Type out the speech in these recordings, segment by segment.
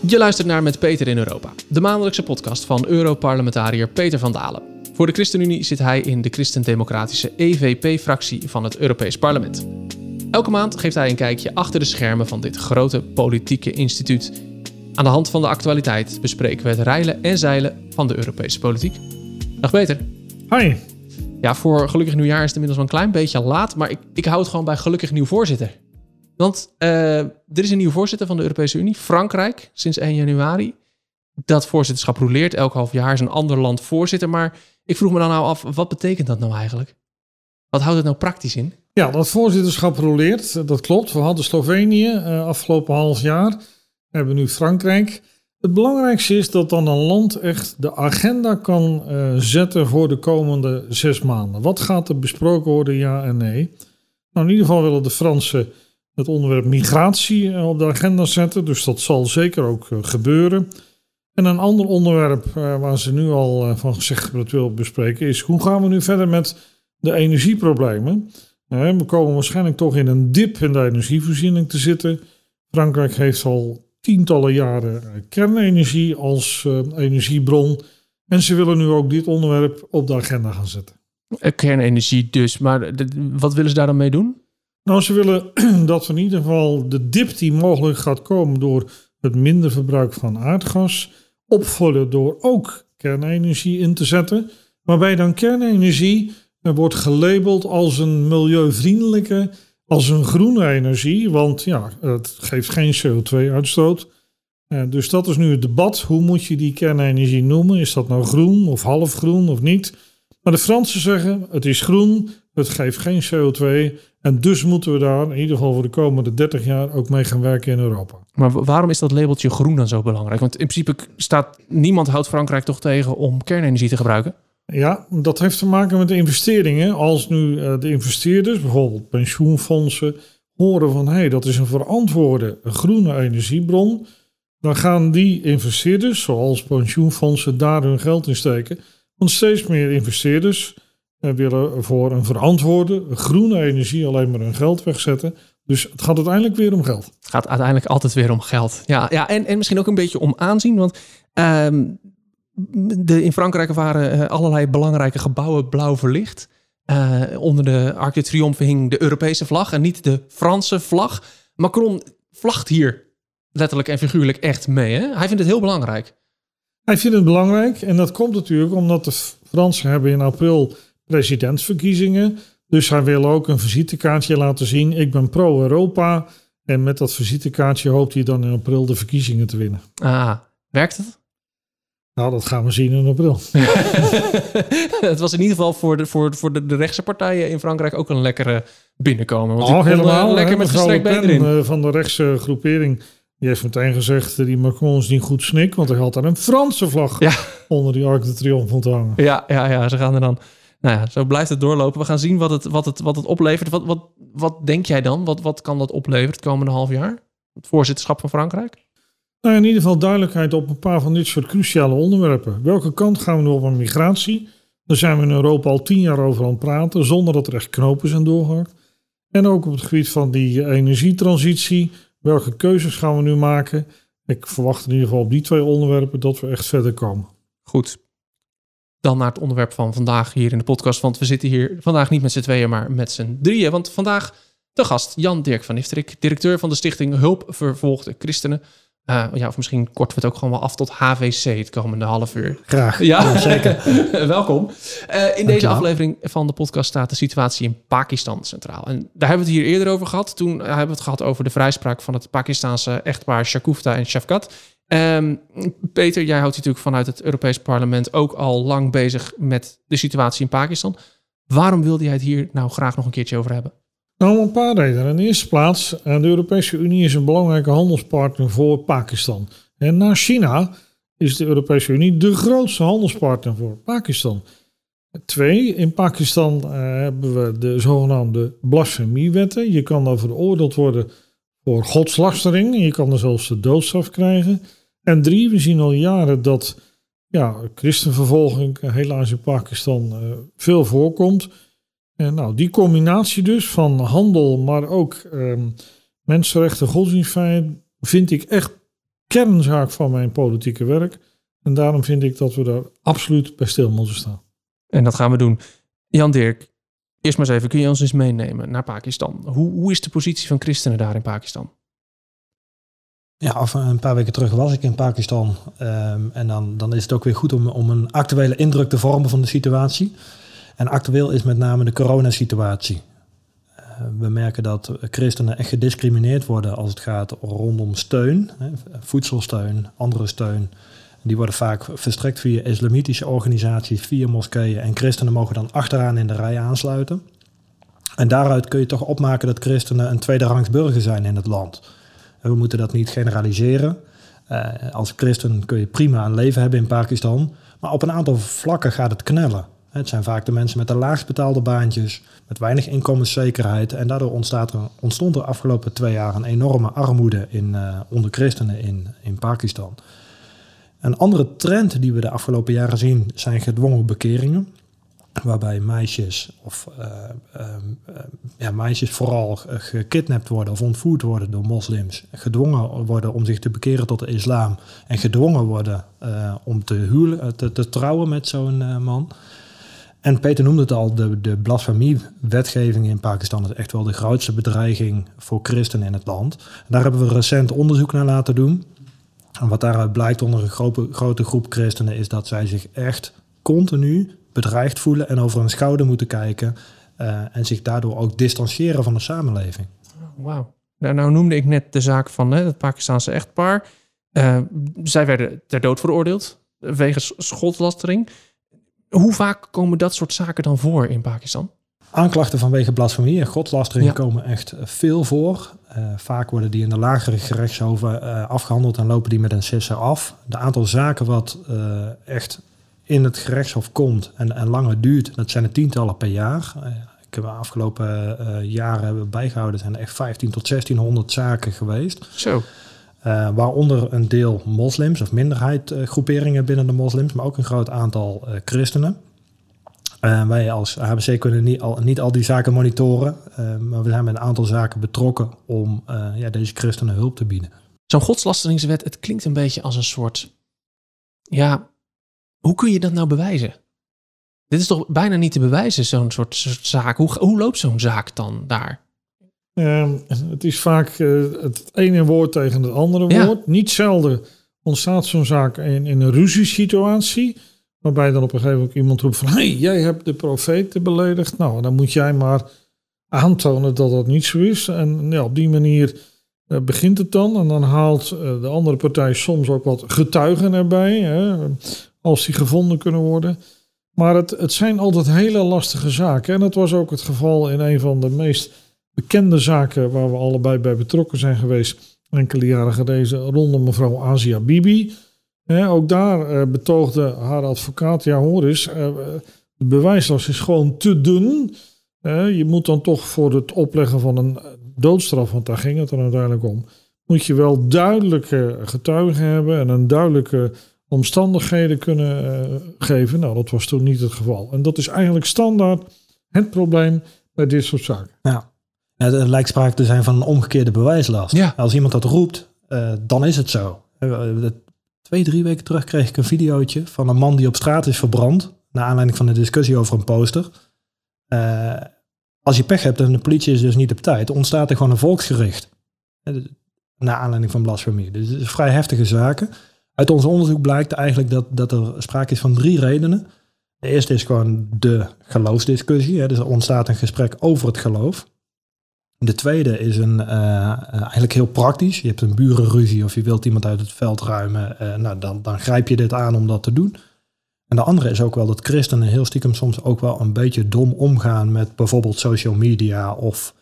Je luistert naar Met Peter in Europa, de maandelijkse podcast van Europarlementariër Peter van Dalen. Voor de ChristenUnie zit hij in de christendemocratische EVP-fractie van het Europees Parlement. Elke maand geeft hij een kijkje achter de schermen van dit grote politieke instituut. Aan de hand van de actualiteit bespreken we het reilen en zeilen van de Europese politiek. Dag Peter. Hi. Ja, voor gelukkig nieuwjaar is het inmiddels wel een klein beetje laat, maar ik, ik hou het gewoon bij gelukkig nieuw voorzitter. Want uh, er is een nieuwe voorzitter van de Europese Unie, Frankrijk, sinds 1 januari. Dat voorzitterschap roleert. Elk half jaar is een ander land voorzitter. Maar ik vroeg me dan nou af, wat betekent dat nou eigenlijk? Wat houdt het nou praktisch in? Ja, dat voorzitterschap roleert, dat klopt. We hadden Slovenië uh, afgelopen half jaar. We hebben nu Frankrijk. Het belangrijkste is dat dan een land echt de agenda kan zetten voor de komende zes maanden. Wat gaat er besproken worden, ja en nee? Nou, in ieder geval willen de Fransen het onderwerp migratie eh, op de agenda zetten. Dus dat zal zeker ook eh, gebeuren. En een ander onderwerp uh, waar ze nu al van gezegd hebben dat wil bespreken is hoe gaan we nu verder met de energieproblemen. we komen waarschijnlijk toch in een dip in de energievoorziening te zitten. Frankrijk heeft al tientallen jaren kernenergie als energiebron. En ze willen nu ook dit onderwerp op de agenda gaan zetten. Kernenergie dus, maar wat willen ze daar dan mee doen? Nou, ze willen dat we in ieder geval de dip die mogelijk gaat komen door het minder verbruik van aardgas opvullen door ook kernenergie in te zetten. Waarbij dan kernenergie wordt gelabeld als een milieuvriendelijke, als een groene energie. Want ja, het geeft geen CO2-uitstoot. Eh, dus dat is nu het debat. Hoe moet je die kernenergie noemen? Is dat nou groen of halfgroen of niet? Maar de Fransen zeggen het is groen, het geeft geen CO2 en dus moeten we daar in ieder geval voor de komende 30 jaar ook mee gaan werken in Europa. Maar waarom is dat labeltje groen dan zo belangrijk? Want in principe staat niemand houdt Frankrijk toch tegen om kernenergie te gebruiken? Ja, dat heeft te maken met de investeringen. Als nu eh, de investeerders, bijvoorbeeld pensioenfondsen, horen van hé, hey, dat is een verantwoorde groene energiebron, dan gaan die investeerders, zoals pensioenfondsen, daar hun geld in steken. Want steeds meer investeerders uh, willen voor een verantwoorde groene energie alleen maar hun geld wegzetten. Dus het gaat uiteindelijk weer om geld. Het gaat uiteindelijk altijd weer om geld. Ja, ja en, en misschien ook een beetje om aanzien. Want uh, de, in Frankrijk waren uh, allerlei belangrijke gebouwen blauw verlicht. Uh, onder de Arc de Triomphe hing de Europese vlag en niet de Franse vlag. Macron vlagt hier letterlijk en figuurlijk echt mee. Hè? Hij vindt het heel belangrijk. Hij vindt het belangrijk en dat komt natuurlijk omdat de Fransen hebben in april presidentsverkiezingen. Dus hij wil ook een visitekaartje laten zien. Ik ben pro-Europa. En met dat visitekaartje hoopt hij dan in april de verkiezingen te winnen. Ah, werkt het? Nou, dat gaan we zien in april. het was in ieder geval voor de, voor, voor de, de rechtse partijen in Frankrijk ook een lekkere binnenkomen. Want oh, helemaal. Lekker met gestrekt been erin. Eh, van de rechtse groepering die heeft meteen gezegd, die Macron is niet goed snik, want hij had daar een Franse vlag ja. onder die Arc de Triomphe hangen. Ja, ja, ja, ze gaan er dan nou ja, zo blijft het doorlopen. We gaan zien wat het, wat het, wat het oplevert. Wat, wat, wat denk jij dan? Wat, wat kan dat opleveren het komende half jaar? Het voorzitterschap van Frankrijk? Nou, in ieder geval duidelijkheid op een paar van dit soort cruciale onderwerpen. Welke kant gaan we nu op aan migratie? Daar zijn we in Europa al tien jaar over aan het praten, zonder dat er echt knopen zijn doorgehakt. En ook op het gebied van die energietransitie. Welke keuzes gaan we nu maken? Ik verwacht in ieder geval op die twee onderwerpen dat we echt verder komen. Goed, dan naar het onderwerp van vandaag hier in de podcast. Want we zitten hier vandaag niet met z'n tweeën, maar met z'n drieën. Want vandaag de gast Jan Dirk van Nifterik, directeur van de stichting Hulp Vervolgde Christenen. Uh, ja, of misschien korten we het ook gewoon wel af tot HVC het komende half uur. Graag. Ja, zeker. Welkom. Uh, in deze aflevering van de podcast staat de situatie in Pakistan centraal. En daar hebben we het hier eerder over gehad. Toen hebben we het gehad over de vrijspraak van het Pakistanse echtpaar Shakufta en Shafkat. Um, Peter, jij houdt natuurlijk vanuit het Europees Parlement ook al lang bezig met de situatie in Pakistan. Waarom wilde jij het hier nou graag nog een keertje over hebben? Nou, een paar redenen. In de eerste plaats, eh, de Europese Unie is een belangrijke handelspartner voor Pakistan. En na China is de Europese Unie de grootste handelspartner voor Pakistan. Twee, in Pakistan uh, hebben we de zogenaamde blasfemiewetten. Je kan daar veroordeeld worden voor godslastering. Je kan er zelfs de doodstraf krijgen. En drie, we zien al jaren dat ja, christenvervolging helaas in Pakistan uh, veel voorkomt. En nou, die combinatie dus van handel, maar ook um, mensenrechten, godsdienstvrijheid, vind ik echt kernzaak van mijn politieke werk. En daarom vind ik dat we daar absoluut bij stil moeten staan. En dat gaan we doen. Jan Dirk, eerst maar eens even, kun je ons eens meenemen naar Pakistan? Hoe, hoe is de positie van christenen daar in Pakistan? Ja, af een paar weken terug was ik in Pakistan. Ehm, en dan, dan is het ook weer goed om, om een actuele indruk te vormen van de situatie. En actueel is met name de coronasituatie. Uh, we merken dat christenen echt gediscrimineerd worden als het gaat rondom steun, voedselsteun, andere steun. Die worden vaak verstrekt via islamitische organisaties, via moskeeën. En christenen mogen dan achteraan in de rij aansluiten. En daaruit kun je toch opmaken dat christenen een tweederangs burger zijn in het land. We moeten dat niet generaliseren. Uh, als christen kun je prima een leven hebben in Pakistan. Maar op een aantal vlakken gaat het knellen. Het zijn vaak de mensen met de laagst betaalde baantjes, met weinig inkomenszekerheid. En daardoor ontstaat er, ontstond er afgelopen twee jaar een enorme armoede in, uh, onder christenen in, in Pakistan. Een andere trend die we de afgelopen jaren zien zijn gedwongen bekeringen. Waarbij meisjes, of uh, uh, ja, meisjes vooral gekidnapt worden of ontvoerd worden door moslims. Gedwongen worden om zich te bekeren tot de islam. En gedwongen worden uh, om te, huwelen, te, te, trouwen met zo'n man. En Peter noemde het al, de, de blasfemiewetgeving in Pakistan is echt wel de grootste bedreiging voor christenen in het land. Daar hebben we recent onderzoek naar laten doen. En wat daaruit blijkt onder een grote groep christenen is dat zij zich echt continu bedreigd voelen en over hun schouder moeten kijken. Uh, en zich daardoor ook distancieren van de samenleving. Wauw. Nou, nou noemde ik net de zaak van hè, het Pakistanse echtpaar. Uh, zij werden ter dood veroordeeld wegens schoolslastering. Hoe vaak komen dat soort zaken dan voor in Pakistan? Aanklachten vanwege blasfemie en godslastering ja. komen echt veel voor. Uh, vaak worden die in de lagere gerechtshoven uh, afgehandeld en lopen die met een sisser af. De aantal zaken wat uh, echt in het gerechtshof komt en, en langer duurt, dat zijn er tientallen per jaar. ik heb de afgelopen jaren hebben bijgehouden, zijn er echt 15 tot 1600 zaken geweest. Zo. waaronder een deel moslims of minderheidgroeperingen binnen de moslims, maar ook een groot aantal christenen. Uh, wij als HBC kunnen niet al, niet al die zaken monitoren, maar we zijn met een aantal zaken betrokken om ja, deze christenen hulp te bieden. Zo'n godslasteringswet, het klinkt een beetje als een soort, ja, hoe kun je dat nou bewijzen? Dit is toch bijna niet te bewijzen, zo'n soort, soort, zaak. Hoe, hoe loopt zo'n zaak dan daar? Ehm, het is vaak het ene woord tegen het andere ja. woord. Niet zelden ontstaat zo'n zaak in, in een ruziesituatie. Waarbij dan op een gegeven moment iemand roept van... hé, hey, jij hebt de profeten beledigd. Nou, dan moet jij maar aantonen dat dat niet zo is. En ja, op die manier uh, begint het dan. En dan haalt uh, de andere partij soms ook wat getuigen erbij. Hè, als die gevonden kunnen worden. Maar het, het zijn altijd hele lastige zaken. En dat was ook het geval in een van de meest bekende zaken... waar we allebei bij betrokken zijn geweest... enkele jaren geleden rondom mevrouw Asia Bibi... Ook daar uh, betoogde haar advocaat, ja hoor eens, uh, de bewijslast is gewoon te dun. Je moet dan toch voor het opleggen van een doodstraf, want daar ging het er uiteindelijk om, moet je wel duidelijke getuigen hebben en een duidelijke omstandigheden kunnen geven. Nou, dat was toen niet het geval. En dat is eigenlijk standaard het probleem bij dit soort zaken. Ja, er lijkt sprake te zijn van een omgekeerde bewijslast. Ja. Als iemand dat roept, dan is het zo. Twee, drie weken terug kreeg ik een videootje van een man die op straat is verbrand. Naar aanleiding van een discussie over een poster. Uh, als je pech hebt en de politie is dus niet op tijd, ontstaat er gewoon een volksgericht. Naar aanleiding van blasfemie. Dus het is vrij heftige zaken. Uit ons onderzoek blijkt eigenlijk dat, dat er sprake is van drie redenen. De eerste is gewoon de geloofsdiscussie. Hè. Dus er ontstaat een gesprek over het geloof. De tweede is een, uh, eigenlijk heel praktisch. Je hebt een burenruzie of je wilt iemand uit het veld ruimen. Uh, nou, dan, dan grijp je dit aan om dat te doen. En de andere is ook wel dat christenen heel stiekem soms ook wel een beetje dom omgaan met bijvoorbeeld social media. Of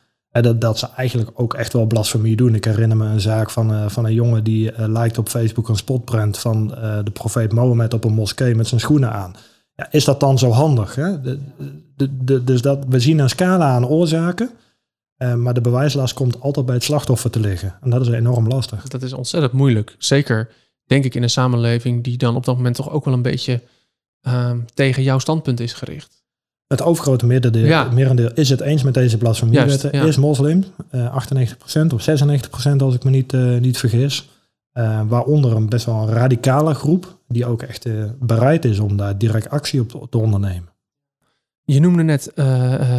dat, dat ze eigenlijk ook echt wel blasfemie doen. Ik herinner me een zaak van, van een jongen die lijkt op Facebook een spotprint van de profeet Mohammed op een moskee met zijn schoenen aan. Ja, is dat dan zo handig? Hè? De, de, de, dus dat, we zien een scala aan oorzaken. Uh, maar de bewijslast komt altijd bij het slachtoffer te liggen. En dat is enorm lastig. Dat is ontzettend moeilijk. Zeker, denk ik, in een samenleving die dan op dat moment toch ook wel een beetje uh, tegen jouw standpunt is gericht. Het overgrote merendeel, ja. merendeel is het eens met deze blasfemiewetten. Ja. Is moslim, uh, 98% of 96% als ik me niet, uh, niet vergis. Uh, waaronder een best wel een radicale groep, die ook echt bereid is om daar direct actie op te ondernemen. Je noemde net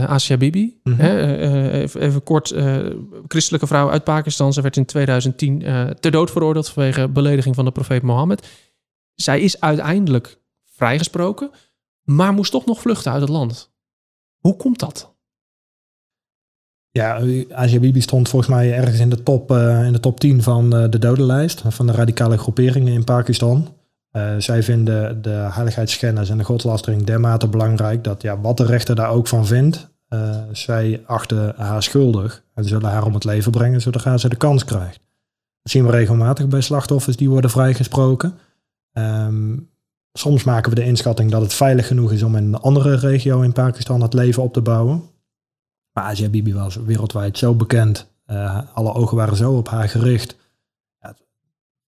Asia Bibi. Mm -hmm. even, even, kort, christelijke vrouw uit Pakistan. Ze werd in 2010 ter dood veroordeeld vanwege belediging van de profeet Mohammed. Zij is uiteindelijk vrijgesproken, maar moest toch nog vluchten uit het land. Hoe komt dat? Ja, Asia Bibi stond volgens mij ergens in de top, uh, in de top 10 van uh, de dodenlijst van de radicale groeperingen in Pakistan. Uh, zij vinden de heiligheidsschennis en de godslastering dermate belangrijk dat ja, wat de rechter daar ook van vindt, zij achten haar schuldig en zullen haar om het leven brengen zodra ze de kans krijgt. Dat zien we regelmatig bij slachtoffers die worden vrijgesproken. Um, soms maken we de inschatting dat het veilig genoeg is om in een andere regio in Pakistan het leven op te bouwen. Maar Asia Bibi was wereldwijd zo bekend. Uh, alle ogen waren zo op haar gericht. Ja,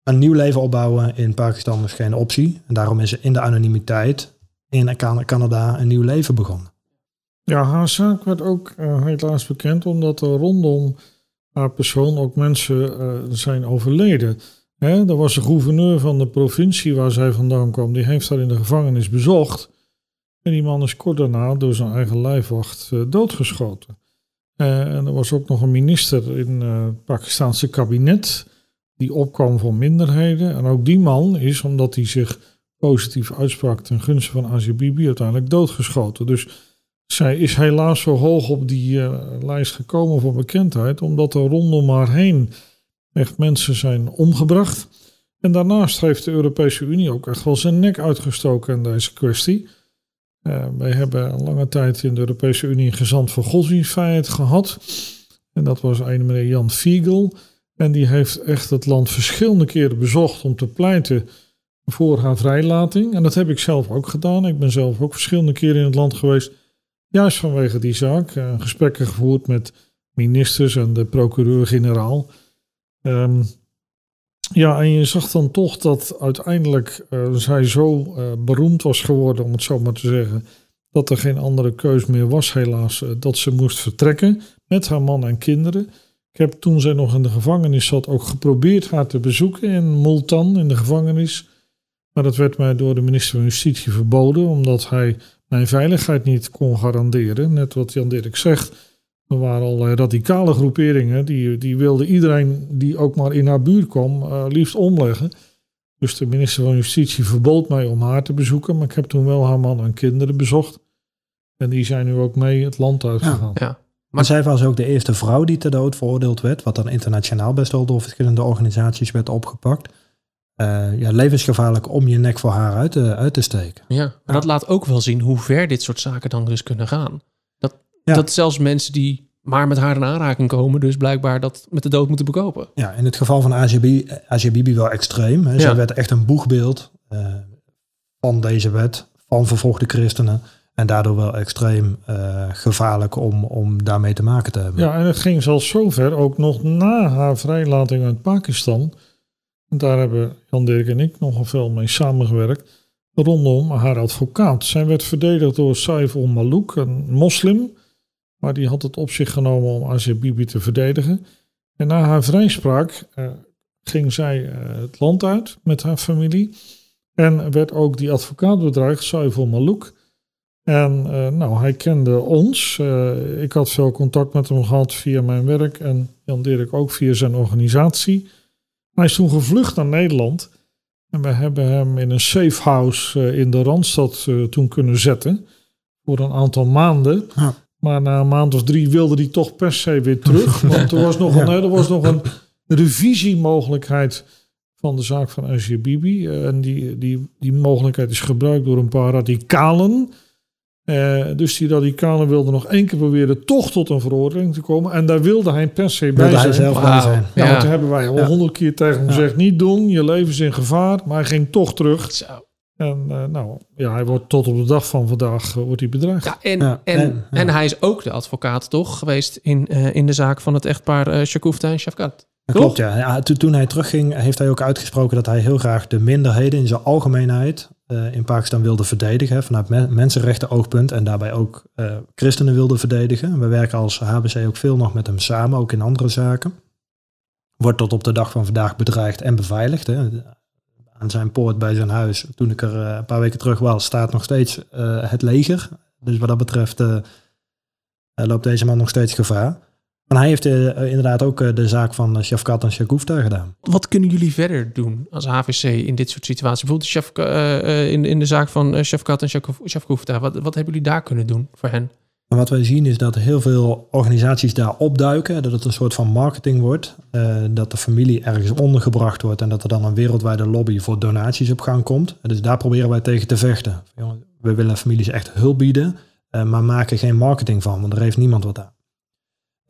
een nieuw leven opbouwen in Pakistan is geen optie. En daarom is ze in de anonimiteit in Canada een nieuw leven begonnen. Ja, haar zaak werd ook uh, helaas bekend omdat er rondom haar persoon ook mensen uh, zijn overleden. Hè, was de gouverneur van de provincie waar zij vandaan kwam, die heeft haar in de gevangenis bezocht. En die man is kort daarna door zijn eigen lijfwacht uh, doodgeschoten. Uh, en er was ook nog een minister in uh, het Pakistanse kabinet die opkwam voor minderheden. En ook die man is, omdat hij zich positief uitsprak ten gunste van Asia Bibi, uiteindelijk doodgeschoten. Dus zij is helaas zo hoog op die lijst gekomen voor bekendheid, omdat er rondom haar heen echt mensen zijn omgebracht. En daarnaast heeft de Europese Unie ook echt wel zijn nek uitgestoken in deze kwestie. Uh, wij hebben een lange tijd in de Europese Unie een gezant voor godsdienstvrijheid gehad. En dat was een meneer Jan Fiegel. En die heeft echt het land verschillende keren bezocht om te pleiten voor haar vrijlating. En dat heb ik zelf ook gedaan. Ik ben zelf ook verschillende keren in het land geweest. Juist vanwege die zaak. Uh, gesprekken gevoerd met ministers en de procureur-generaal. Um, ja, en je zag dan toch dat uiteindelijk uh, zij zo uh, beroemd was geworden, om het zo maar te zeggen, dat er geen andere keus meer was, helaas, uh, dat ze moest vertrekken met haar man en kinderen. Ik heb toen zij nog in de gevangenis zat ook geprobeerd haar te bezoeken in Multan, in de gevangenis. Maar dat werd mij door de minister van Justitie verboden, omdat hij mijn veiligheid niet kon garanderen. Net wat Jan Dirk zegt, er waren al radicale groeperingen die, die wilden iedereen die ook maar in haar buurt kwam uh, liefst omleggen. Dus de minister van Justitie verbood mij om haar te bezoeken, maar ik heb toen wel haar man en kinderen bezocht. En die zijn nu ook mee het land uitgegaan. Ja, ja. Maar zij was ook de eerste vrouw die ter dood veroordeeld werd, wat dan internationaal best wel door verschillende organisaties werd opgepakt. Uh, ja, levensgevaarlijk om je nek voor haar uit te, uit te steken. Ja, maar dat laat ook wel zien hoe ver dit soort zaken dan dus kunnen gaan. Dat zelfs mensen die maar met haar in aanraking komen, dus blijkbaar dat met de dood moeten bekopen. Ja, in het geval van Asia Bibi wel extreem. Hè. Zij werd echt een boegbeeld uh, van deze wet, van vervolgde christenen. En daardoor wel extreem uh, gevaarlijk om, om daarmee te maken te hebben. Ja, en het ging zelfs zover, ook nog na haar vrijlating uit Pakistan. En daar hebben Jan Dirk en ik nogal veel mee samengewerkt. Rondom haar advocaat. Zij werd verdedigd door Saif al-Malouk, een moslim maar die had het op zich genomen om Asia Bibi te verdedigen. En na haar vrijspraak uh, ging zij uh, het land uit met haar familie. En werd ook die advocaat bedreigd, Saiful Malouk. En uh, nou, hij kende ons. ik had veel contact met hem gehad via mijn werk. En Jan Dirk ook via zijn organisatie. Hij is toen gevlucht naar Nederland. En we hebben hem in een safe house in de Randstad toen kunnen zetten. Voor een aantal maanden. Maar na een maand of drie wilde hij toch per se weer terug. Want er was nog, een, er was nog een revisiemogelijkheid van de zaak van Asia Bibi. En die, die, die mogelijkheid is gebruikt door een paar radicalen. Uh, dus die radicalen wilden nog één keer proberen toch tot een veroordeling te komen. En daar wilde hij per se bij zijn. Hij zelf wow. zijn. Ja, ja. Want hebben wij al honderd keer tegen hem gezegd, niet doen, je leven is in gevaar. Maar hij ging toch terug. Zo. En uh, nou, ja, hij wordt tot op de dag van vandaag uh, wordt hij bedreigd. Ja, en, ja, en, en, ja. en, hij is ook de advocaat toch geweest in, uh, in de zaak van het echtpaar uh, en Shafkat. Klopt, ja. ja toen, toen hij terugging heeft hij ook uitgesproken dat hij heel graag de minderheden in zijn algemeenheid in Pakistan wilde verdedigen. Vanuit me mensenrechten oogpunt en daarbij ook christenen wilde verdedigen. We werken als HBC ook veel nog met hem samen, ook in andere zaken. wordt tot op de dag van vandaag bedreigd en beveiligd. Hè. Aan zijn poort bij zijn huis, toen ik er een paar weken terug was, staat nog steeds het leger. Dus wat dat betreft loopt deze man nog steeds gevaar. Maar hij heeft inderdaad ook de zaak van Shafkat en Shagufta gedaan. Wat kunnen jullie verder doen als HVC in dit soort situaties? Bijvoorbeeld Shafka, in, in de zaak van Shafkat en Shagufta. Wat, wat hebben jullie daar kunnen doen voor hen? Maar wat wij zien is dat heel veel organisaties daar opduiken. Dat het een soort van marketing wordt. dat de familie ergens ondergebracht wordt. En dat er dan een wereldwijde lobby voor donaties op gang komt. Dus daar proberen wij tegen te vechten. We willen families echt hulp bieden. maar maken geen marketing van. Want er heeft niemand wat aan.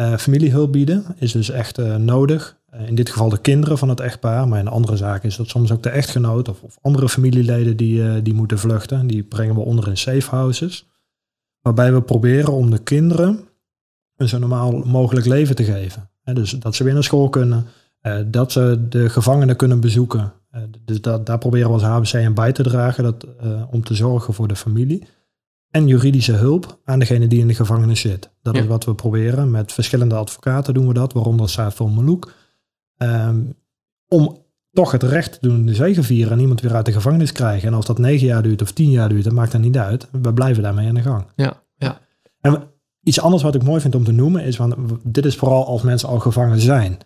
Uh, familiehulp bieden is dus echt nodig. In dit geval de kinderen van het echtpaar, maar in andere zaken is dat soms ook de echtgenoot of, of andere familieleden die, die moeten vluchten. Die brengen we onder in safe houses. Waarbij we proberen om de kinderen een zo normaal mogelijk leven te geven. dus dat ze weer naar school kunnen, dat ze de gevangenen kunnen bezoeken. dus dat, daar proberen we als HBC aan bij te dragen dat, om te zorgen voor de familie en juridische hulp aan degene die in de gevangenis zit. Dat is wat we proberen. Met verschillende advocaten doen we dat, waaronder Saad Melouk. Um, om toch het recht te doen de zegen vieren en iemand weer uit de gevangenis krijgen. En als dat negen jaar duurt of tien jaar duurt, dat maakt dat niet uit. We blijven daarmee aan de gang. Ja, ja. En iets anders wat ik mooi vind om te noemen is, want dit is vooral als mensen al gevangen zijn.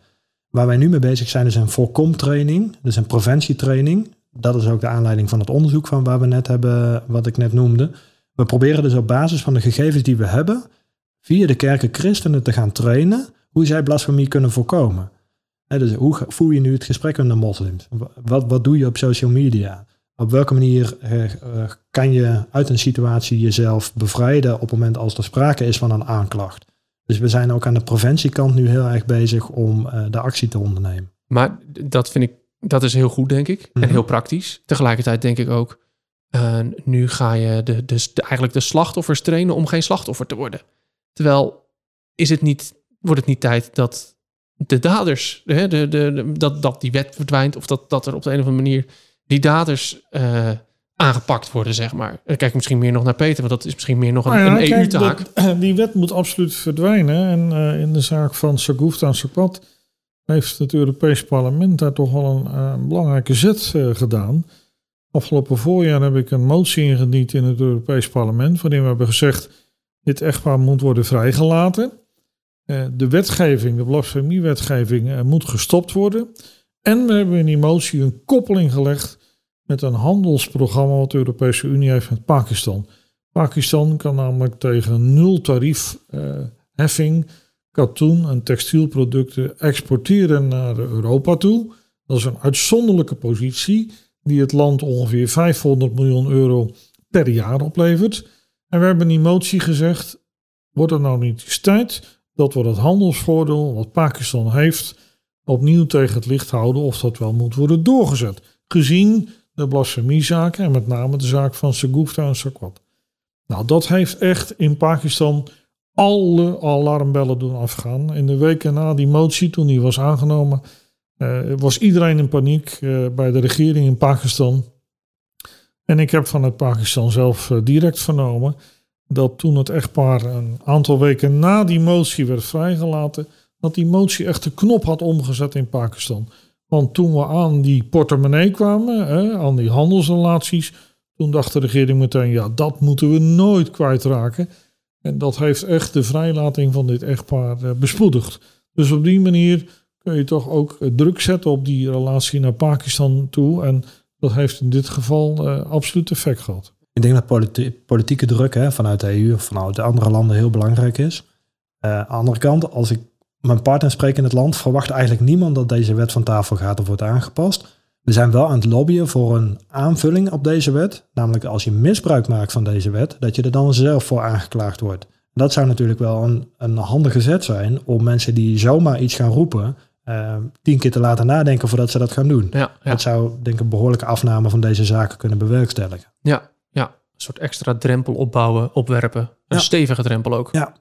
Waar wij nu mee bezig zijn is een voorkomtraining, dus een preventietraining. Dat is ook de aanleiding van het onderzoek van waar we net hebben, wat ik net noemde. We proberen dus op basis van de gegevens die we hebben, via de kerken christenen te gaan trainen hoe zij blasfemie kunnen voorkomen. Dus hoe voer je nu het gesprek met de moslims? Wat, wat doe je op social media? Op welke manier eh, eh, kan je uit een situatie jezelf bevrijden op het moment als er sprake is van een aanklacht? Dus we zijn ook aan de preventiekant nu heel erg bezig om uh, de actie te ondernemen. Maar dat vind ik, dat is heel goed, denk ik. En mhm. heel praktisch. Tegelijkertijd denk ik ook, uh, nu ga je de, de, eigenlijk de slachtoffers trainen om geen slachtoffer te worden. Terwijl is het niet, wordt het niet tijd dat de daders, hè, de, de, dat, dat die wet verdwijnt of dat, dat er op de een of andere manier die daders uh, aangepakt worden, zeg maar. Dan kijk misschien meer nog naar Peter, want dat is misschien meer nog een, nou een EU-taak. Die wet moet absoluut verdwijnen. En uh, in de zaak van Sagoufta en Sapat heeft het Europees Parlement daar toch wel een, een belangrijke zet gedaan. Afgelopen voorjaar heb ik een motie ingediend in het Europees Parlement, waarin we hebben gezegd: dit echtpaar moet worden vrijgelaten. Eh, de wetgeving, de blasfemiewetgeving, uh, moet gestopt worden. En we hebben in die motie een koppeling gelegd met een handelsprogramma wat de Europese Unie heeft met Pakistan. Pakistan kan namelijk tegen nul tarief uh, heffing katoen en textielproducten exporteren naar Europa toe. Dat is een uitzonderlijke positie die het land ongeveer 500 miljoen euro per jaar oplevert. En we hebben in die motie gezegd, wordt het nou niet eens tijd dat we dat handelsvoordeel wat Pakistan heeft opnieuw tegen het licht houden of dat wel moet worden doorgezet. Gezien de blasfemiezaken en met name de zaak van Segufta en Sakwat. Nou, dat heeft echt in Pakistan alle alarmbellen doen afgaan. In de weken na die motie, toen die was aangenomen, uh, was iedereen in paniek uh, bij de regering in Pakistan. En ik heb van het Pakistan zelf uh, direct vernomen dat toen het echtpaar een aantal weken na die motie werd vrijgelaten, dat die motie echt de knop had omgezet in Pakistan. Want toen we aan die portemonnee kwamen, hè, aan die handelsrelaties, toen dacht de regering meteen, ja, dat moeten we nooit kwijtraken. En dat heeft echt de vrijlating van dit echtpaar bespoedigd. Dus op die manier kun je toch ook eh, druk zetten op die relatie naar Pakistan toe. En dat heeft in dit geval uh, absoluut effect gehad. Ik denk dat politieke druk hè, vanuit de EU of vanuit de andere landen heel belangrijk is. Uh, aan de andere kant, als ik mijn partner spreek in het land, verwacht eigenlijk niemand dat deze wet van tafel gaat of wordt aangepast. We zijn wel aan het lobbyen voor een aanvulling op deze wet. Namelijk als je misbruik maakt van deze wet, dat je er dan zelf voor aangeklaagd wordt. Dat zou natuurlijk wel een, een handige zet zijn om mensen die zomaar iets gaan roepen, uh, tien keer te laten nadenken voordat ze dat gaan doen. Ja, Dat zou denk ik een behoorlijke afname van deze zaken kunnen bewerkstelligen. Ja, soort extra drempel opbouwen, opwerpen. Een stevige drempel ook. Ja,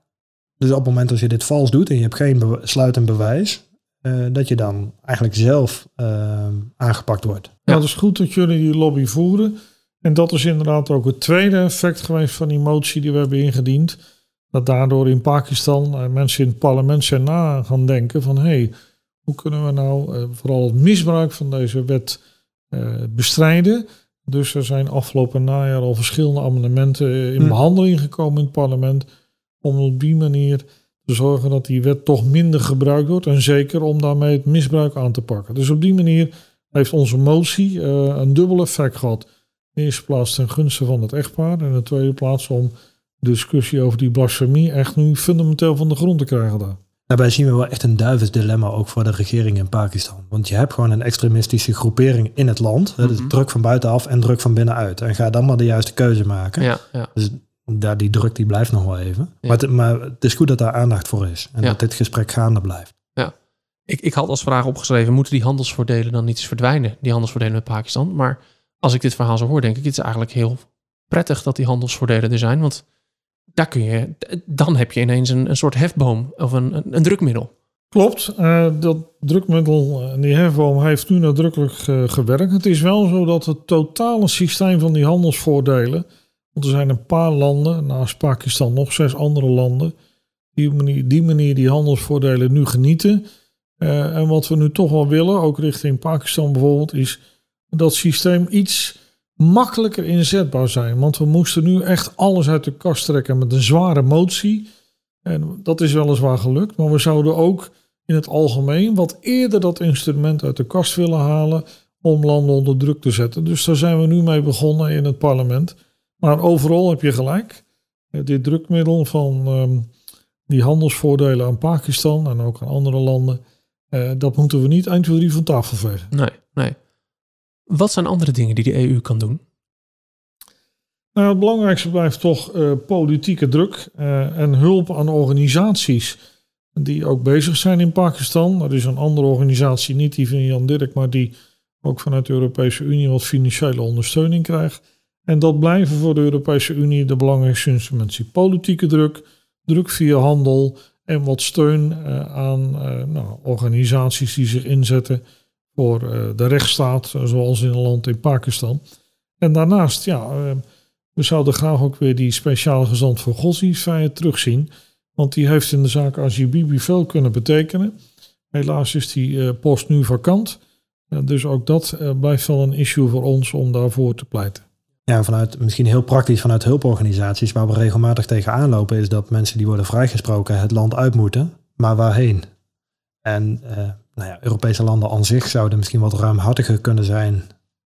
dus op het moment als je dit vals doet en je hebt geen sluitend bewijs, uh, dat je dan eigenlijk zelf uh, aangepakt wordt. Ja, het is goed dat jullie die lobby voeren. En dat is inderdaad ook het tweede effect geweest van die motie die we hebben ingediend. Dat daardoor in Pakistan mensen in het parlement zijn na gaan denken van hé, hey, Hoe kunnen we nou vooral het misbruik van deze wet bestrijden? Dus er zijn afgelopen najaar al verschillende amendementen in hm. behandeling gekomen in het parlement. Om op die manier te zorgen dat die wet toch minder gebruikt wordt. En zeker om daarmee het misbruik aan te pakken. Dus op die manier heeft onze motie een dubbel effect gehad. In de eerste plaats ten gunste van het echtpaar. En in de tweede plaats om de discussie over die blasfemie echt nu fundamenteel van de grond te krijgen daar. Daarbij zien we wel echt een duivels dilemma ook voor de regering in Pakistan. Want je hebt gewoon een extremistische groepering in het land. Mm Dus druk van buitenaf en druk van binnenuit. En ga dan maar de juiste keuze maken. Ja, ja. Dus daar, die druk die blijft nog wel even. Maar, het, maar, het, is goed dat daar aandacht voor is. En dat dit gesprek gaande blijft. Ja. Ik, ik had als vraag opgeschreven, moeten die handelsvoordelen dan niet eens verdwijnen? Die handelsvoordelen met Pakistan. Maar als ik dit verhaal zo hoor, denk ik, het is eigenlijk heel prettig dat die handelsvoordelen er zijn. Want daar kun je, dan heb je ineens een, een soort hefboom of een, een, drukmiddel. Klopt, uh, dat drukmiddel, uh, die hefboom, heeft nu nadrukkelijk uh, gewerkt. Het is wel zo dat het totale systeem van die handelsvoordelen, want er zijn een paar landen, naast Pakistan nog zes andere landen, die manier die, manier die handelsvoordelen nu genieten. en wat we nu toch wel willen, ook richting Pakistan bijvoorbeeld, is dat systeem iets makkelijker inzetbaar zijn. Want we moesten nu echt alles uit de kast trekken met een zware motie. En dat is weliswaar gelukt, maar we zouden ook in het algemeen wat eerder dat instrument uit de kast willen halen om landen onder druk te zetten. Dus daar zijn we nu mee begonnen in het parlement. Maar overal heb je gelijk. Eh, dit drukmiddel van ehm, die handelsvoordelen aan Pakistan en ook aan andere landen, uh, dat moeten we niet 1, 2, 3 van tafel vegen. Nee, nee. Wat zijn andere dingen die de EU kan doen? Nou, het belangrijkste blijft toch uh, politieke druk uh, en hulp aan organisaties die ook bezig zijn in Pakistan. Er is een andere organisatie, niet die van Jan Dirk, maar die ook vanuit de Europese Unie wat financiële ondersteuning krijgt. En dat blijven voor de Europese Unie de belangrijkste instrumenten. Politieke druk, druk via handel en wat steun uh, aan nou, organisaties die zich inzetten voor eh, de rechtsstaat, zoals in een land in Pakistan. En daarnaast, ja, eh, we zouden graag ook weer die speciale gezant voor godsdienstvrijheid terugzien. Want die heeft in de zaak Bibi veel kunnen betekenen. Helaas is die eh, post nu vakant. dus ook dat blijft wel een issue voor ons om daarvoor te pleiten. Ja, vanuit misschien heel praktisch vanuit hulporganisaties waar we regelmatig tegenaan lopen, is dat mensen die worden vrijgesproken het land uit moeten. Maar waarheen? En nou ja, Europese landen aan zich zouden misschien wat ruimhartiger kunnen zijn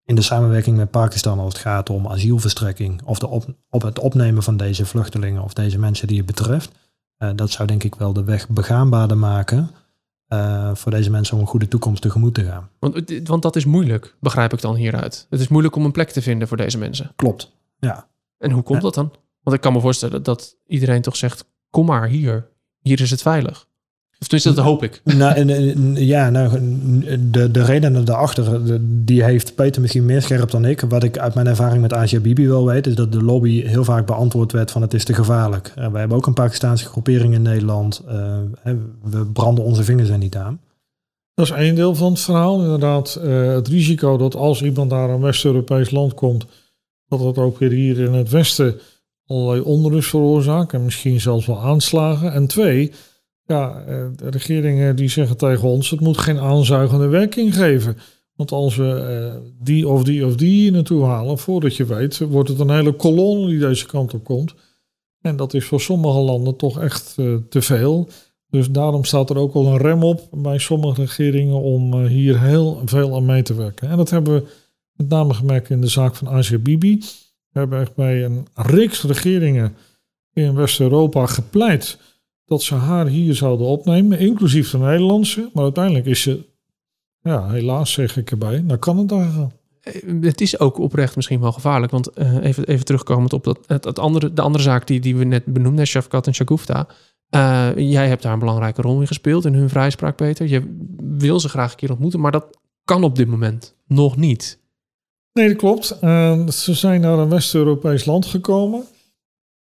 in de samenwerking met Pakistan als het gaat om asielverstrekking of de op, op het opnemen van deze vluchtelingen of deze mensen die het betreft. Uh, dat zou denk ik wel de weg begaanbaarder maken uh, voor deze mensen om een goede toekomst tegemoet te gaan. Want, want dat is moeilijk, begrijp ik dan hieruit. Het is moeilijk om een plek te vinden voor deze mensen. Klopt, ja. En hoe komt dat dan? Want ik kan me voorstellen dat iedereen toch zegt, kom maar hier, hier is het veilig. Of tenminste, dat hoop ik. Nou, ja, nou, de, de reden daarachter, die heeft Peter misschien meer scherp dan ik. Wat ik uit mijn ervaring met Asia Bibi wel weet, is dat de lobby heel vaak beantwoord werd van het is te gevaarlijk. Uh, wij hebben ook een Pakistaanse groepering in Nederland. Uh, we branden onze vingers er niet aan. Dat is één deel van het verhaal. Inderdaad, uh, het risico dat als iemand naar een West-Europees land komt, dat dat ook weer hier in het Westen allerlei onrust veroorzaakt en misschien zelfs wel aanslagen. En twee, ja, eh, de regeringen die zeggen tegen ons, het moet geen aanzuigende werking geven. Want als we eh, die of die of die naartoe halen, voordat je weet, wordt het een hele kolonne die deze kant op komt. En dat is voor sommige landen toch echt uh, te veel. Dus daarom staat er ook al een rem op bij sommige regeringen om hier heel veel aan mee te werken. En dat hebben we met name gemerkt in de zaak van Asia Bibi. We hebben echt bij een reeks regeringen in West-Europa gepleit dat ze haar hier zouden opnemen, inclusief de Nederlandse. Maar uiteindelijk is ze, ja, helaas zeg ik erbij, naar Canada gegaan. Eh, het is ook oprecht misschien wel gevaarlijk. Want uh, even, even terugkomend op dat, het, het, andere, de andere zaak die, die we net benoemden, Shafkat en Shagufta. Uh, jij hebt daar een belangrijke rol in gespeeld in hun vrijspraak, Peter. Je wil ze graag een keer ontmoeten, maar dat kan op dit moment nog niet. Nee, dat klopt. ze zijn naar een West-Europees land gekomen.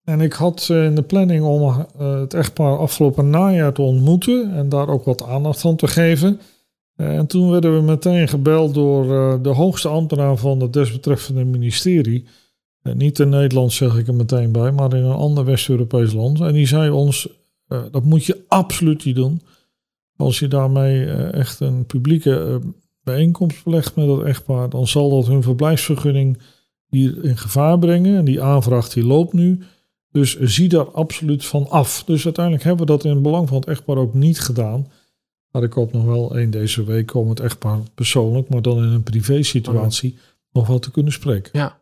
En ik had eh, in de planning om uh, het echtpaar afgelopen najaar te ontmoeten en daar ook wat aandacht aan te geven. Uh, en toen werden we meteen gebeld door de hoogste ambtenaar van het desbetreffende ministerie. niet in Nederland zeg ik er meteen bij, maar in een ander West-Europees land. En die zei ons, dat moet je absoluut niet doen. Als je daarmee echt een publieke bijeenkomst belegt met dat echtpaar, dan zal dat hun verblijfsvergunning hier in gevaar brengen. En die aanvraag die loopt nu. Dus zie daar absoluut van af. Dus uiteindelijk hebben we dat in het belang van het echtpaar ook niet gedaan. Maar ik hoop nog wel één deze week om het echtpaar persoonlijk, maar dan in een privé situatie, nog wel te kunnen spreken. Ja.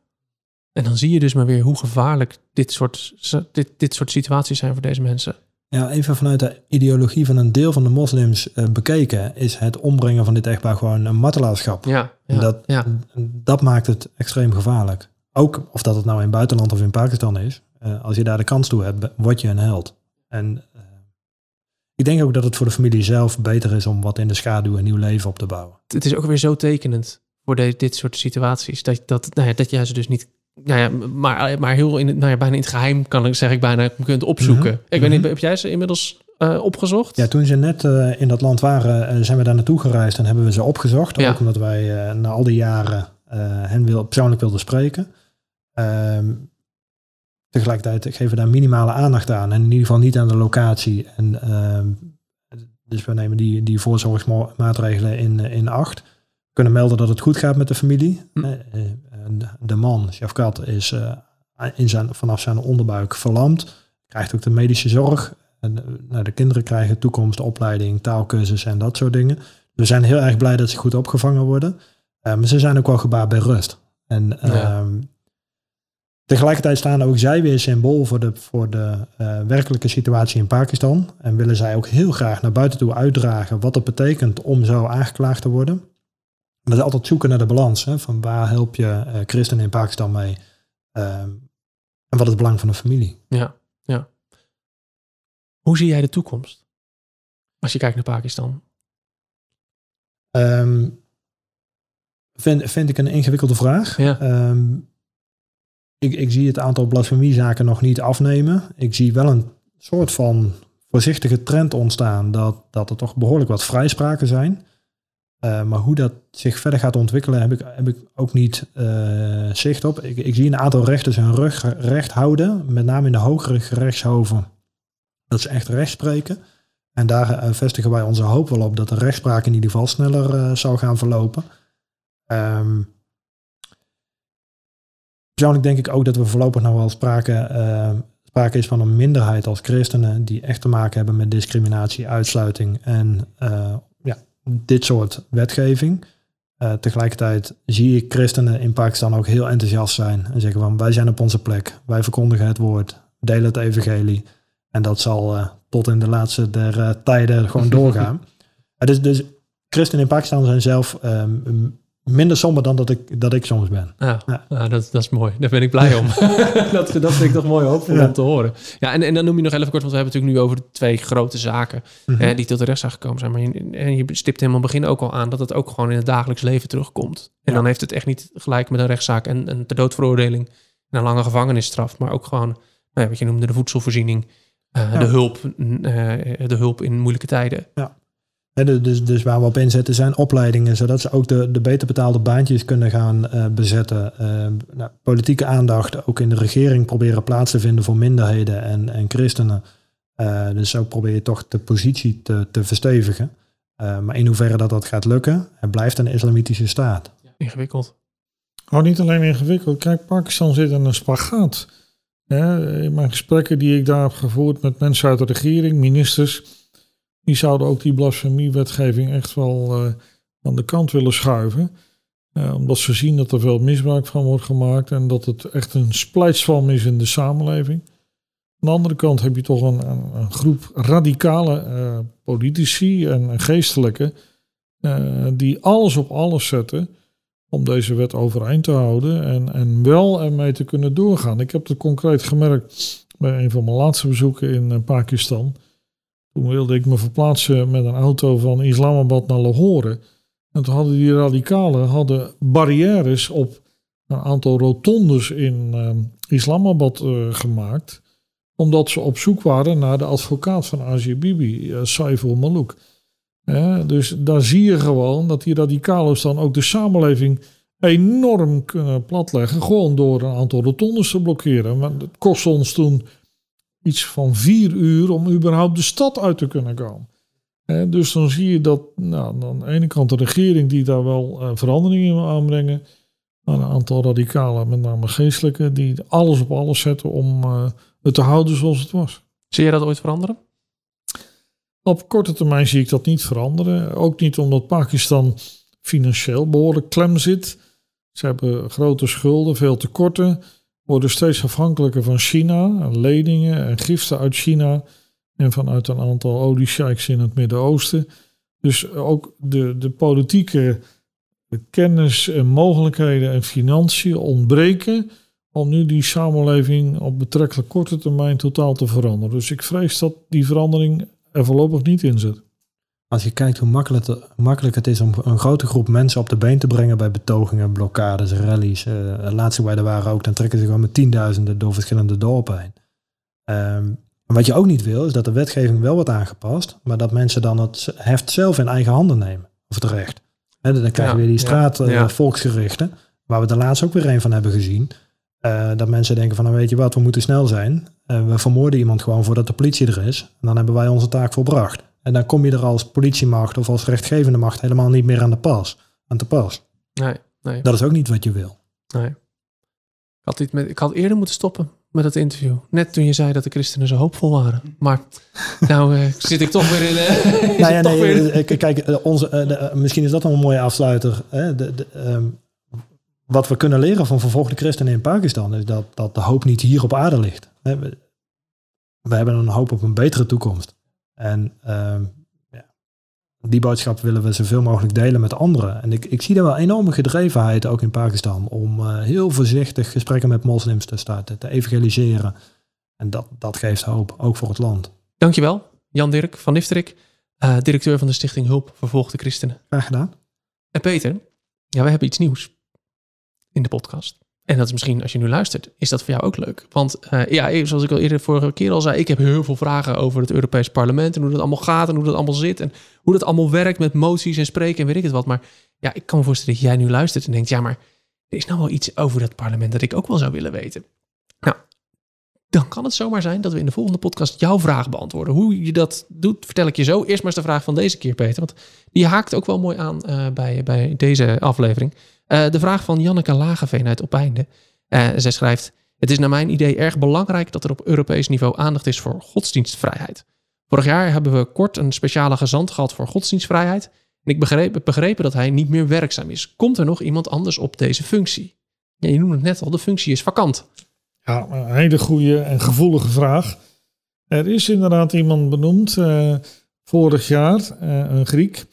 En dan zie je dus maar weer hoe gevaarlijk dit soort, dit, dit soort situaties zijn voor deze mensen. Ja, even vanuit de ideologie van een deel van de moslims uh, bekeken, is het ombrengen van dit echtpaar gewoon een martelaarschap. Ja, ja, dat, ja. dat maakt het extreem gevaarlijk. Ook of dat het nou in het buitenland of in Pakistan is. Uh, als je daar de kans toe hebt, word je een held. En uh, ik denk ook dat het voor de familie zelf beter is om wat in de schaduw een nieuw leven op te bouwen. Het is ook weer zo tekenend voor de, dit soort situaties. Dat, dat, nou ja, dat je ze dus niet nou ja, maar, maar heel in, nou ja, bijna in het geheim kan ik zeg ik bijna kunt opzoeken. Mm -hmm. Ik weet niet, heb jij ze inmiddels uh, opgezocht? Ja, toen ze net uh, in dat land waren, uh, zijn we daar naartoe gereisd en hebben we ze opgezocht. Ja. Ook omdat wij na al die jaren hen wil, persoonlijk wilden spreken. Ehm, tegelijkertijd geven we daar minimale aandacht aan en in ieder geval niet aan de locatie. En, ehm, dus we nemen die, die voorzorgsmaatregelen in, in acht. We kunnen melden dat het goed gaat met de familie. Hm de man, Shafkat, is uh, in zijn, vanaf zijn onderbuik verlamd. Krijgt ook de medische zorg. En, nou, de kinderen krijgen toekomstopleiding, taalkursus en dat soort dingen. We zijn heel erg blij dat ze goed opgevangen worden. Uh, maar ze zijn ook wel gebaat bij rust. En ja. Tegelijkertijd staan ook zij weer symbool voor de, voor de uh, werkelijke situatie in Pakistan. En willen zij ook heel graag naar buiten toe uitdragen wat het betekent om zo aangeklaagd te worden. Maar dat is altijd zoeken naar de balans. Hè, van waar help je uh, christenen in Pakistan mee? Um, en wat is het belang van de familie? Ja, ja. Hoe zie jij de toekomst? Als je kijkt naar Pakistan. Um, vind, vind ik een ingewikkelde vraag. Ja. Um, ik, ik zie het aantal blasfemiezaken nog niet afnemen. Ik zie wel een soort van voorzichtige trend ontstaan dat, dat er toch behoorlijk wat vrijspraken zijn. Uh, maar hoe dat zich verder gaat ontwikkelen, heb ik, heb ik ook niet uh, zicht op. Ik, ik, zie een aantal rechters hun rug recht houden, met name in de hogere gerechtshoven, dat ze echt recht spreken. En daar uh, vestigen wij onze hoop wel op dat de rechtspraak in ieder geval sneller zou gaan verlopen. Um, persoonlijk denk ik ook dat we voorlopig nog wel sprake, sprake is van een minderheid als christenen die echt te maken hebben met discriminatie, uitsluiting en dit soort wetgeving. Uh, tegelijkertijd zie ik christenen in Pakistan ook heel enthousiast zijn en zeggen van wij zijn op onze plek, wij verkondigen het woord, delen het evangelie en dat zal tot in de laatste der tijden gewoon doorgaan. dus, dus christenen in Pakistan zijn zelf um, minder somber dan dat ik, dat ik soms ben. Ja, ja. ja dat, dat is mooi. Daar ben ik blij om. dat, dat vind ik toch mooi hoopvol ja. om te horen. Ja, en, en dan noem je nog even kort, want we hebben het natuurlijk nu over twee grote zaken mm -hmm. die tot de rechtszaak gekomen zijn. Maar je, en je stipt helemaal begin ook al aan dat het ook gewoon in het dagelijks leven terugkomt. En dan heeft het echt niet gelijk met een rechtszaak en een ter doodveroordeling en een lange gevangenisstraf, maar ook gewoon, nou wat je noemde, de voedselvoorziening, uh, de, hulp, uh, de hulp in moeilijke tijden. Ja. Dus, dus waar we op inzetten zijn opleidingen, zodat ze ook de, de beter betaalde baantjes kunnen gaan uh, bezetten. Uh, nou, politieke aandacht, ook in de regering proberen plaats te vinden voor minderheden en, en christenen. Uh, dus zo probeer je toch de positie te, te verstevigen. maar in hoeverre dat dat gaat lukken, het blijft een islamitische staat. Ja, ingewikkeld. Nou, niet alleen ingewikkeld. Kijk, Pakistan zit in een spagaat. in mijn gesprekken die ik daar heb gevoerd met mensen uit de regering, ministers die zouden ook die blasfemiewetgeving echt wel uh, aan de kant willen schuiven. Uh, omdat ze zien dat er veel misbruik van wordt gemaakt en dat het echt een splijtswam is in de samenleving. Aan de andere kant heb je toch een, een, groep radicale uh, politici en, en geestelijken die alles op alles zetten om deze wet overeind te houden en, en wel ermee te kunnen doorgaan. Ik heb het concreet gemerkt bij een van mijn laatste bezoeken in Pakistan. Toen wilde ik me verplaatsen met een auto van Islamabad naar Lahore. En toen hadden die radicalen hadden barrières op een aantal rotondes in uh, Islamabad uh, gemaakt. Omdat ze op zoek waren naar de advocaat van Asia Bibi, uh, Saiful Malouk. dus daar zie je gewoon dat die radicalen dan ook de samenleving enorm kunnen platleggen. Gewoon door een aantal rotondes te blokkeren. Maar het kost ons toen iets van vier uur om überhaupt de stad uit te kunnen komen. dus dan zie je dat nou, aan de ene kant de regering die daar wel uh, veranderingen wil aanbrengen. een aantal radicalen, met name geestelijke, die alles op alles zetten om uh, het te houden zoals het was. Zie je dat ooit veranderen? Op korte termijn zie ik dat niet veranderen. Ook niet omdat Pakistan financieel behoorlijk klem zit. Ze hebben grote schulden, veel tekorten, worden steeds afhankelijker van China, leningen en giften uit China en vanuit een aantal oliesheiks in het Midden-Oosten. Dus ook de, de politieke kennis en mogelijkheden en financiën ontbreken om nu die samenleving op betrekkelijk korte termijn totaal te veranderen. Dus ik vrees dat die verandering er voorlopig niet in zit. Als je kijkt hoe makkelijk het, makkelijk het is om een grote groep mensen op de been te brengen bij betogingen, blokkades, rallies. Uh, laatste waar er waren ook, dan trekken ze gewoon met tienduizenden door verschillende dorpen heen. Um, wat je ook niet wil, is dat de wetgeving wel wordt aangepast, maar dat mensen dan het heft zelf in eigen handen nemen. Of het recht. He, dan krijg je weer die straat ja, volksgerichten, waar we de laatst ook weer een van hebben gezien. Uh, dat mensen denken van, nou weet je wat, we moeten snel zijn. Uh, we vermoorden iemand gewoon voordat de politie er is. En dan hebben wij onze taak volbracht. En dan kom je er als politiemacht of als rechtgevende macht helemaal niet meer aan de pas. Aan te pas. Nee, nee. Dat is ook niet wat je wil. Nee. Ik had, met, ik had eerder moeten stoppen met het interview. Net toen je zei dat de christenen zo hoopvol waren. Maar nou uh, zit ik toch weer in... Uh, nou ja, nee, weer... kijk, onze, misschien is dat een mooie afsluiter. Hè? De, de, um, wat we kunnen leren van vervolgde christenen in Pakistan is dat, dat de hoop niet hier op aarde ligt. We, we hebben een hoop op een betere toekomst. En uh, ja, die boodschap willen we zoveel mogelijk delen met anderen. En ik, ik zie daar wel enorme gedrevenheid ook in Pakistan om uh, heel voorzichtig gesprekken met moslims te starten, te evangeliseren. En dat, dat geeft hoop, ook voor het land. Dankjewel, Jan Dirk van Nifterik, uh, directeur van de Stichting Hulp Vervolgde Christenen. Graag gedaan. En Peter, ja, we hebben iets nieuws in de podcast. En dat is misschien, als je nu luistert, is dat voor jou ook leuk. Want uh, ja, zoals ik al eerder vorige keer al zei, ik heb heel veel vragen over het Europees Parlement en hoe dat allemaal gaat en hoe dat allemaal zit en hoe dat allemaal werkt met moties en spreken en weet ik het wat. Maar ja, ik kan me voorstellen dat jij nu luistert en denkt, ja, maar er is nou wel iets over dat parlement dat ik ook wel zou willen weten. Nou, dan kan het zomaar zijn dat we in de volgende podcast jouw vraag beantwoorden. Hoe je dat doet, vertel ik je zo. Eerst maar eens de vraag van deze keer, Peter, want die haakt ook wel mooi aan uh, bij, bij deze aflevering. Uh, de vraag van Janneke Lageveen uit Opeinde. Uh, zij schrijft: Het is naar mijn idee erg belangrijk dat er op Europees niveau aandacht is voor godsdienstvrijheid. Vorig jaar hebben we kort een speciale gezant gehad voor godsdienstvrijheid. En ik begreep, begrepen dat hij niet meer werkzaam is. Komt er nog iemand anders op deze functie? Je noemde het net al, de functie is vakant. Ja, een hele goede en gevoelige vraag. Er is inderdaad iemand benoemd uh, vorig jaar, een Griek.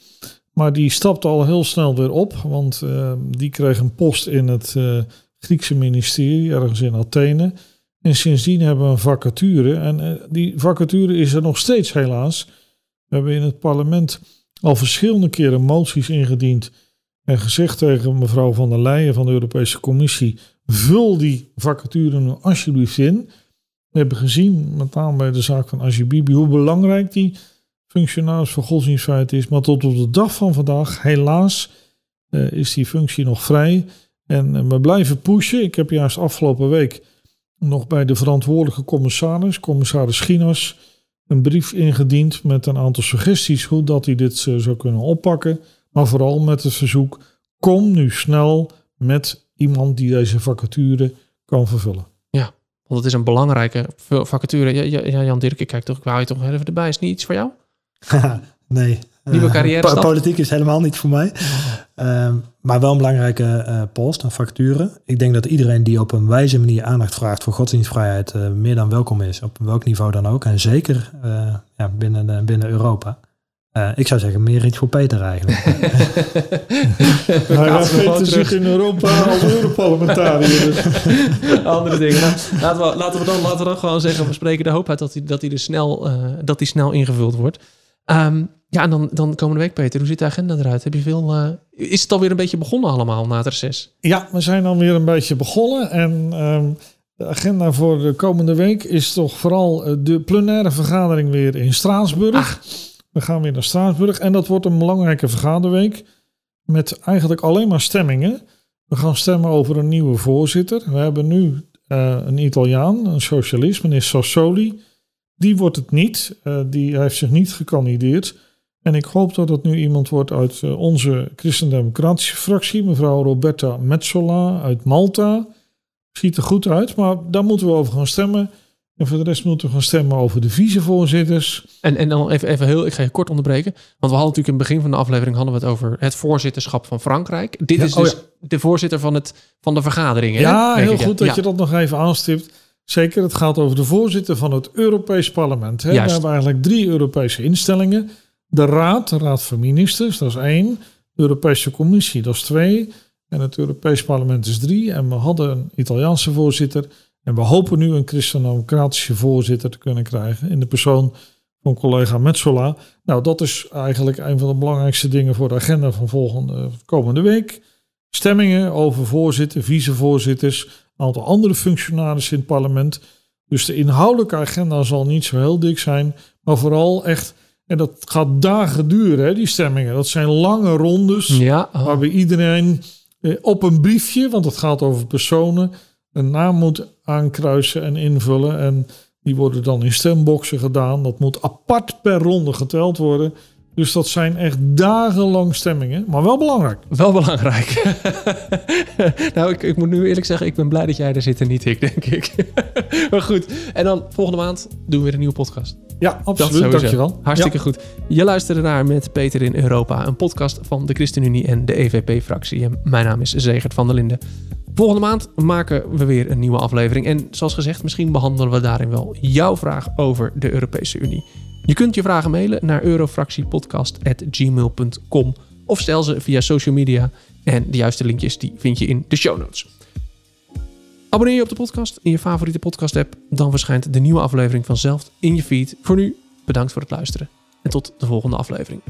Maar die stapte al heel snel weer op, want uh, die kreeg een post in het uh, Griekse ministerie, ergens in Athene. En sindsdien hebben we een vacature. En uh, die vacature is er nog steeds helaas. We hebben in het parlement al verschillende keren moties ingediend. En gezegd tegen mevrouw van der Leyen van de Europese Commissie: vul die vacature nu alsjeblieft in. We hebben gezien, met name bij de zaak van Ajibibi, hoe belangrijk die functionaris voor godsdienstvrijheid is. Maar tot op de dag van vandaag, helaas, uh, is die functie nog vrij. En uh, we blijven pushen. Ik heb juist afgelopen week nog bij de verantwoordelijke commissaris, commissaris Schinas, een brief ingediend met een aantal suggesties hoe dat hij dit uh, zou kunnen oppakken. Maar vooral met het verzoek, kom nu snel met iemand die deze vacature kan vervullen. Ja, want het is een belangrijke vacature. Ja, ja, Jan Dirk, kijk toch, ik wou je toch even erbij. Is niet iets voor jou? nee. Nieuwe eh, carrière Politiek is helemaal niet voor mij. Uh, maar wel een belangrijke uh, post, een facturen. Ik denk dat iedereen die op een wijze manier aandacht vraagt voor godsdienstvrijheid uh, meer dan welkom is. Op welk niveau dan ook. En zeker ja, binnen, binnen Europa. ik zou zeggen, meer iets voor Peter eigenlijk. Hij gaat Peter zich in Europa als Europarlementariër. Andere dingen. Nou, laten, we, laten, we dan, laten we dan gewoon zeggen, we spreken de hoop uit dat hij, dat hij, er snel, dat hij snel ingevuld wordt. Um, ja, en dan, dan komende week, Peter, hoe ziet de agenda eruit? Heb je veel, uh, is het alweer een beetje begonnen allemaal na het reces? Ja, we zijn alweer een beetje begonnen. En um, de agenda voor de komende week is toch vooral eh, de plenaire vergadering weer in Straatsburg. Ach. We gaan weer naar Straatsburg en dat wordt een belangrijke vergaderweek. Met eigenlijk alleen maar stemmingen. We gaan stemmen over een nieuwe voorzitter. We hebben nu uh, een Italiaan, een socialist, meneer Sassoli. Die wordt het niet. Uh, die heeft zich niet gekandideerd. En ik hoop dat het nu iemand wordt uit eh, onze christendemocratische fractie, mevrouw Roberta Metsola uit Malta. Ziet er goed uit, maar daar moeten we over gaan stemmen. En voor de rest moeten we gaan stemmen over de vicevoorzitters. En, en dan even, even heel, ik ga je kort onderbreken. Want we hadden natuurlijk in het begin van de aflevering hadden we het over het voorzitterschap van Frankrijk. Dit Ja, is oh dus de voorzitter van, het, van de vergadering. hè? Ja, heel ik, goed dat je dat nog even aanstipt. Zeker, het gaat over de voorzitter van het Europees Parlement. Hè. We hebben eigenlijk drie Europese instellingen. De Raad, de Raad van Ministers, dat is één. De Europese Commissie, dat is twee. En het Europees Parlement is drie. En we hadden een Italiaanse voorzitter. En we hopen nu een christendemocratische voorzitter te kunnen krijgen. In de persoon van collega Metsola. Nou, dat is eigenlijk een van de belangrijkste dingen voor de agenda van volgende, komende week. Stemmingen over voorzitter, vicevoorzitters, aantal andere functionarissen in het parlement. Dus de inhoudelijke agenda zal niet zo heel dik zijn, maar vooral echt, en dat gaat dagen duren, hè, die stemmingen. Dat zijn lange rondes, Ja, oh. waarbij iedereen eh, op een briefje, want het gaat over personen, een naam moet aankruisen en invullen. En die worden dan in stemboxen gedaan. Dat moet apart per ronde geteld worden. Dus dat zijn echt dagenlang stemmingen, maar wel belangrijk. Wel belangrijk. nou, ik, ik moet nu eerlijk zeggen, ik ben blij dat jij er zit en niet ik, denk ik. maar goed, en dan volgende maand doen we weer een nieuwe podcast. Ja, absoluut. Dankjewel. Hartstikke goed. Je luisterde naar Met Peter in Europa, een podcast van de ChristenUnie en de EVP-fractie. Mijn naam is Zegert van der Linden. Volgende maand maken we weer een nieuwe aflevering. En zoals gezegd, misschien behandelen we daarin wel jouw vraag over de Europese Unie. Je kunt je vragen mailen naar eurofractiepodcast.gmail.com of stel ze via social media. En de juiste linkjes die vind je in de show notes. Abonneer je op de podcast in je favoriete podcast app. Dan verschijnt de nieuwe aflevering vanzelf in je feed. Voor nu, bedankt voor het luisteren. En tot de volgende aflevering.